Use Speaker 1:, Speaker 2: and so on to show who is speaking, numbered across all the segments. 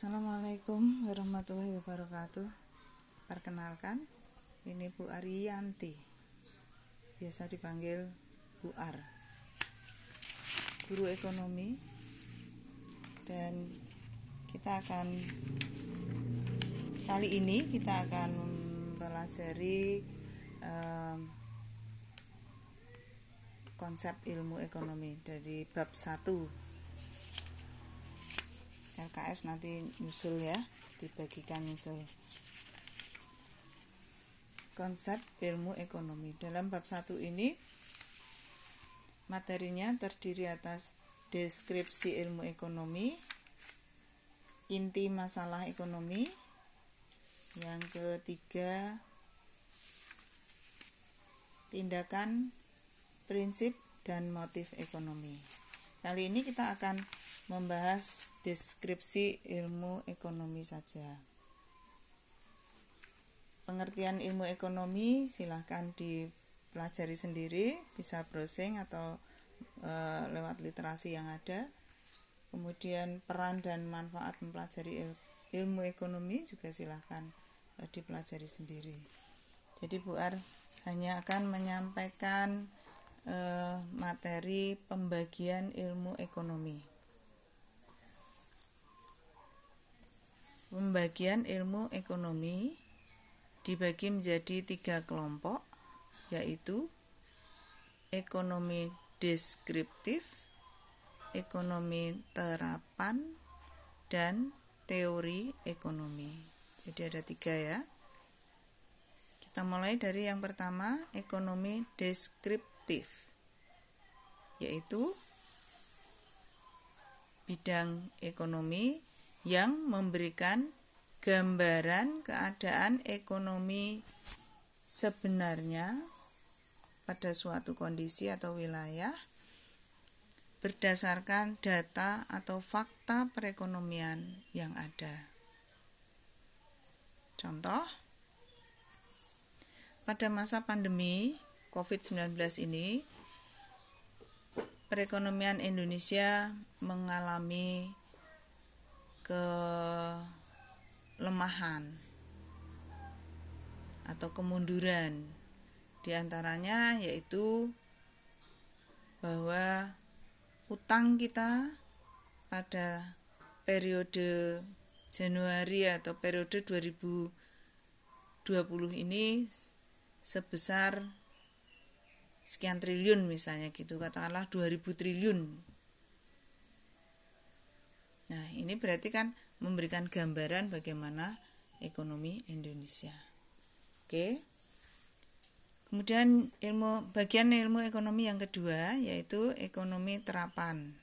Speaker 1: Assalamualaikum warahmatullahi wabarakatuh. Perkenalkan Ini Bu Ariyanti. Biasa dipanggil Bu Ar. Guru ekonomi. Dan kita akan Kali ini kita akan mempelajari um, Konsep ilmu ekonomi Dari bab 1 LKS nanti nyusul ya dibagikan nyusul. Konsep ilmu ekonomi. Dalam bab satu ini materinya terdiri atas deskripsi ilmu ekonomi inti masalah ekonomi yang ketiga tindakan prinsip dan motif ekonomi kali ini kita akan membahas deskripsi ilmu ekonomi saja. Pengertian ilmu ekonomi silahkan dipelajari sendiri, bisa browsing atau e, lewat literasi yang ada. Kemudian peran dan manfaat mempelajari il, ilmu ekonomi juga silahkan e, dipelajari sendiri. Jadi Bu Ar hanya akan menyampaikan e, materi pembagian ilmu ekonomi. Pembagian ilmu ekonomi dibagi menjadi tiga kelompok, yaitu ekonomi deskriptif, ekonomi terapan, dan teori ekonomi. Jadi ada tiga ya. Kita mulai dari yang pertama, ekonomi deskriptif, yaitu bidang ekonomi yang memberikan gambaran keadaan ekonomi sebenarnya pada suatu kondisi atau wilayah berdasarkan data atau fakta perekonomian yang ada. Contoh, pada masa pandemi COVID-19 ini, perekonomian Indonesia mengalami kelemahan atau kemunduran. Di antaranya yaitu bahwa utang kita pada periode Januari atau periode 2020 ini sebesar sekian triliun misalnya gitu katakanlah 2000 triliun Nah, ini berarti kan memberikan gambaran bagaimana ekonomi Indonesia. Oke. Kemudian ilmu bagian ilmu ekonomi yang kedua yaitu ekonomi terapan.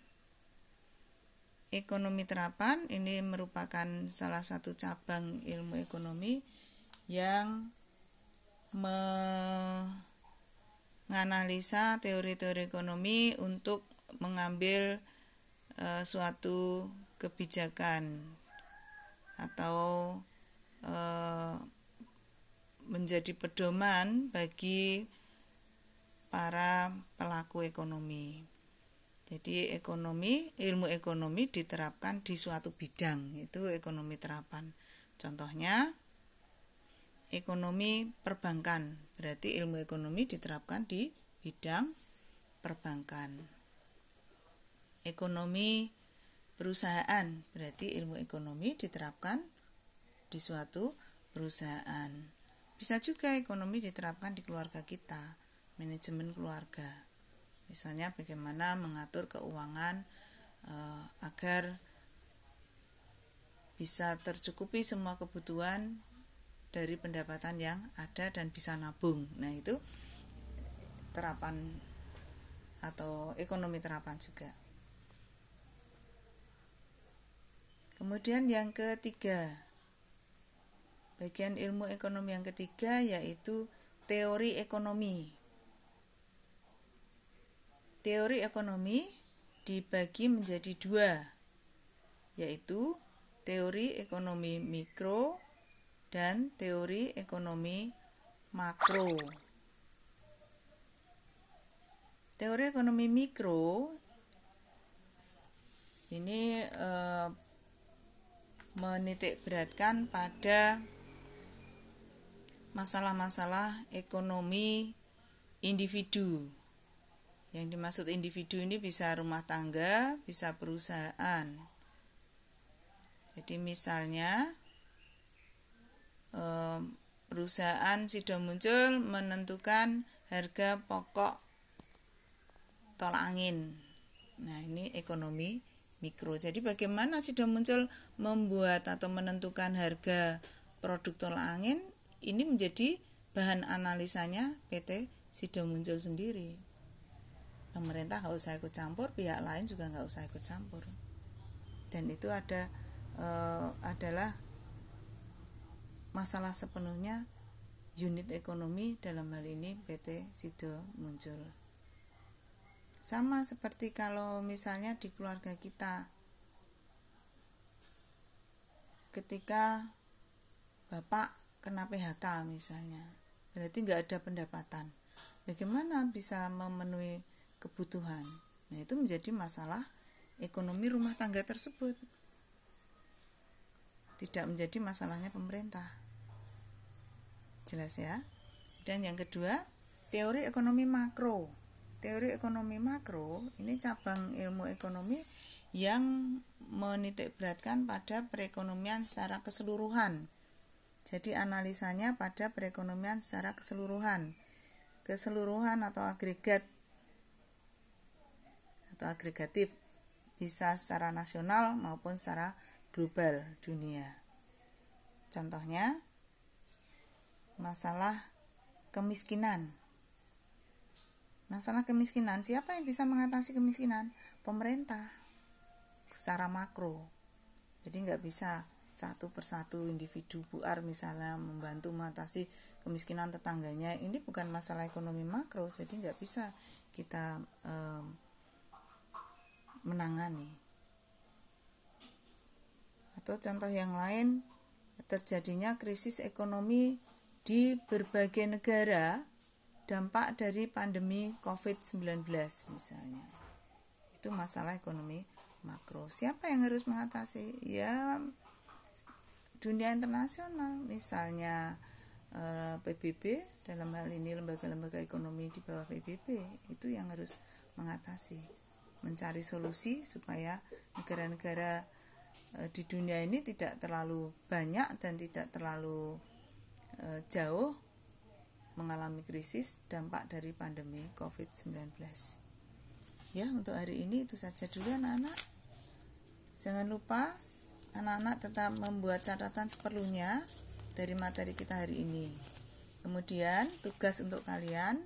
Speaker 1: Ekonomi terapan ini merupakan salah satu cabang ilmu ekonomi yang menganalisa teori-teori ekonomi untuk mengambil uh, suatu kebijakan atau e, menjadi pedoman bagi para pelaku ekonomi. Jadi ekonomi, ilmu ekonomi diterapkan di suatu bidang, itu ekonomi terapan. Contohnya ekonomi perbankan, berarti ilmu ekonomi diterapkan di bidang perbankan. Ekonomi perusahaan. Berarti ilmu ekonomi diterapkan di suatu perusahaan. Bisa juga ekonomi diterapkan di keluarga kita, manajemen keluarga. Misalnya bagaimana mengatur keuangan eh, agar bisa tercukupi semua kebutuhan dari pendapatan yang ada dan bisa nabung. Nah, itu terapan atau ekonomi terapan juga. Kemudian yang ketiga, bagian ilmu ekonomi yang ketiga yaitu teori ekonomi. Teori ekonomi dibagi menjadi dua, yaitu teori ekonomi mikro dan teori ekonomi makro. Teori ekonomi mikro ini eh, menitik beratkan pada masalah-masalah ekonomi individu. Yang dimaksud individu ini bisa rumah tangga, bisa perusahaan. Jadi misalnya perusahaan sido muncul menentukan harga pokok tolak angin. Nah, ini ekonomi mikro. Jadi bagaimana sido muncul membuat atau menentukan harga produk tolak angin ini menjadi bahan analisanya PT Sido muncul sendiri. Pemerintah nggak usah ikut campur, pihak lain juga nggak usah ikut campur. Dan itu ada e, adalah masalah sepenuhnya unit ekonomi dalam hal ini PT Sido muncul. Sama seperti kalau misalnya di keluarga kita ketika bapak kena PHK misalnya berarti nggak ada pendapatan. Bagaimana bisa memenuhi kebutuhan? Nah itu menjadi masalah ekonomi rumah tangga tersebut. Tidak menjadi masalahnya pemerintah jelas ya. Dan yang kedua teori ekonomi makro. Teori ekonomi makro ini cabang ilmu ekonomi yang menitik beratkan pada perekonomian secara keseluruhan. Jadi analisanya pada perekonomian secara keseluruhan. Keseluruhan atau agregat. Atau agregatif. Bisa secara nasional maupun secara global dunia. Contohnya masalah kemiskinan. Masalah kemiskinan, siapa yang bisa mengatasi kemiskinan? Pemerintah secara makro. Jadi nggak bisa satu persatu individu buar misalnya membantu mengatasi kemiskinan tetangganya ini bukan masalah ekonomi makro jadi nggak bisa kita um, menangani atau contoh yang lain terjadinya krisis ekonomi di berbagai negara dampak dari pandemi COVID-19 misalnya. Itu masalah ekonomi makro. Siapa yang harus mengatasi? Ya dunia internasional. Misalnya eh, PBB dalam hal ini lembaga-lembaga ekonomi di bawah PBB itu yang harus mengatasi mencari solusi supaya negara-negara eh, di dunia ini tidak terlalu banyak dan tidak terlalu eh, jauh mengalami krisis dampak dari pandemi COVID-19. Ya, untuk hari ini itu saja dulu anak-anak. Jangan lupa anak-anak tetap membuat catatan seperlunya dari materi kita hari ini. Kemudian tugas untuk kalian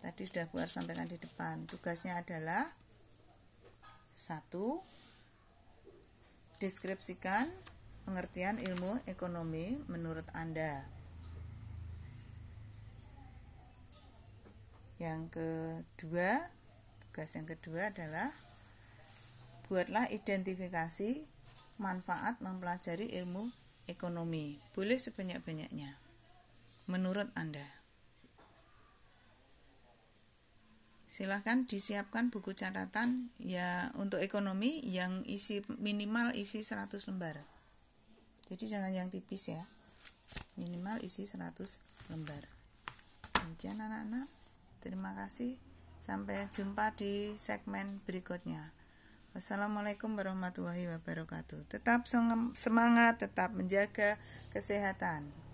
Speaker 1: tadi sudah buat sampaikan di depan. Tugasnya adalah satu deskripsikan pengertian ilmu ekonomi menurut Anda. Yang kedua, tugas yang kedua adalah buatlah identifikasi manfaat mempelajari ilmu ekonomi. Boleh sebanyak-banyaknya. Menurut Anda. Silahkan disiapkan buku catatan ya untuk ekonomi yang isi minimal isi 100 lembar. Jadi jangan yang tipis ya. Minimal isi 100 lembar. Demikian anak-anak. Terima kasih. Sampai jumpa di segmen berikutnya. Wassalamualaikum warahmatullahi wabarakatuh. Tetap semangat, tetap menjaga kesehatan.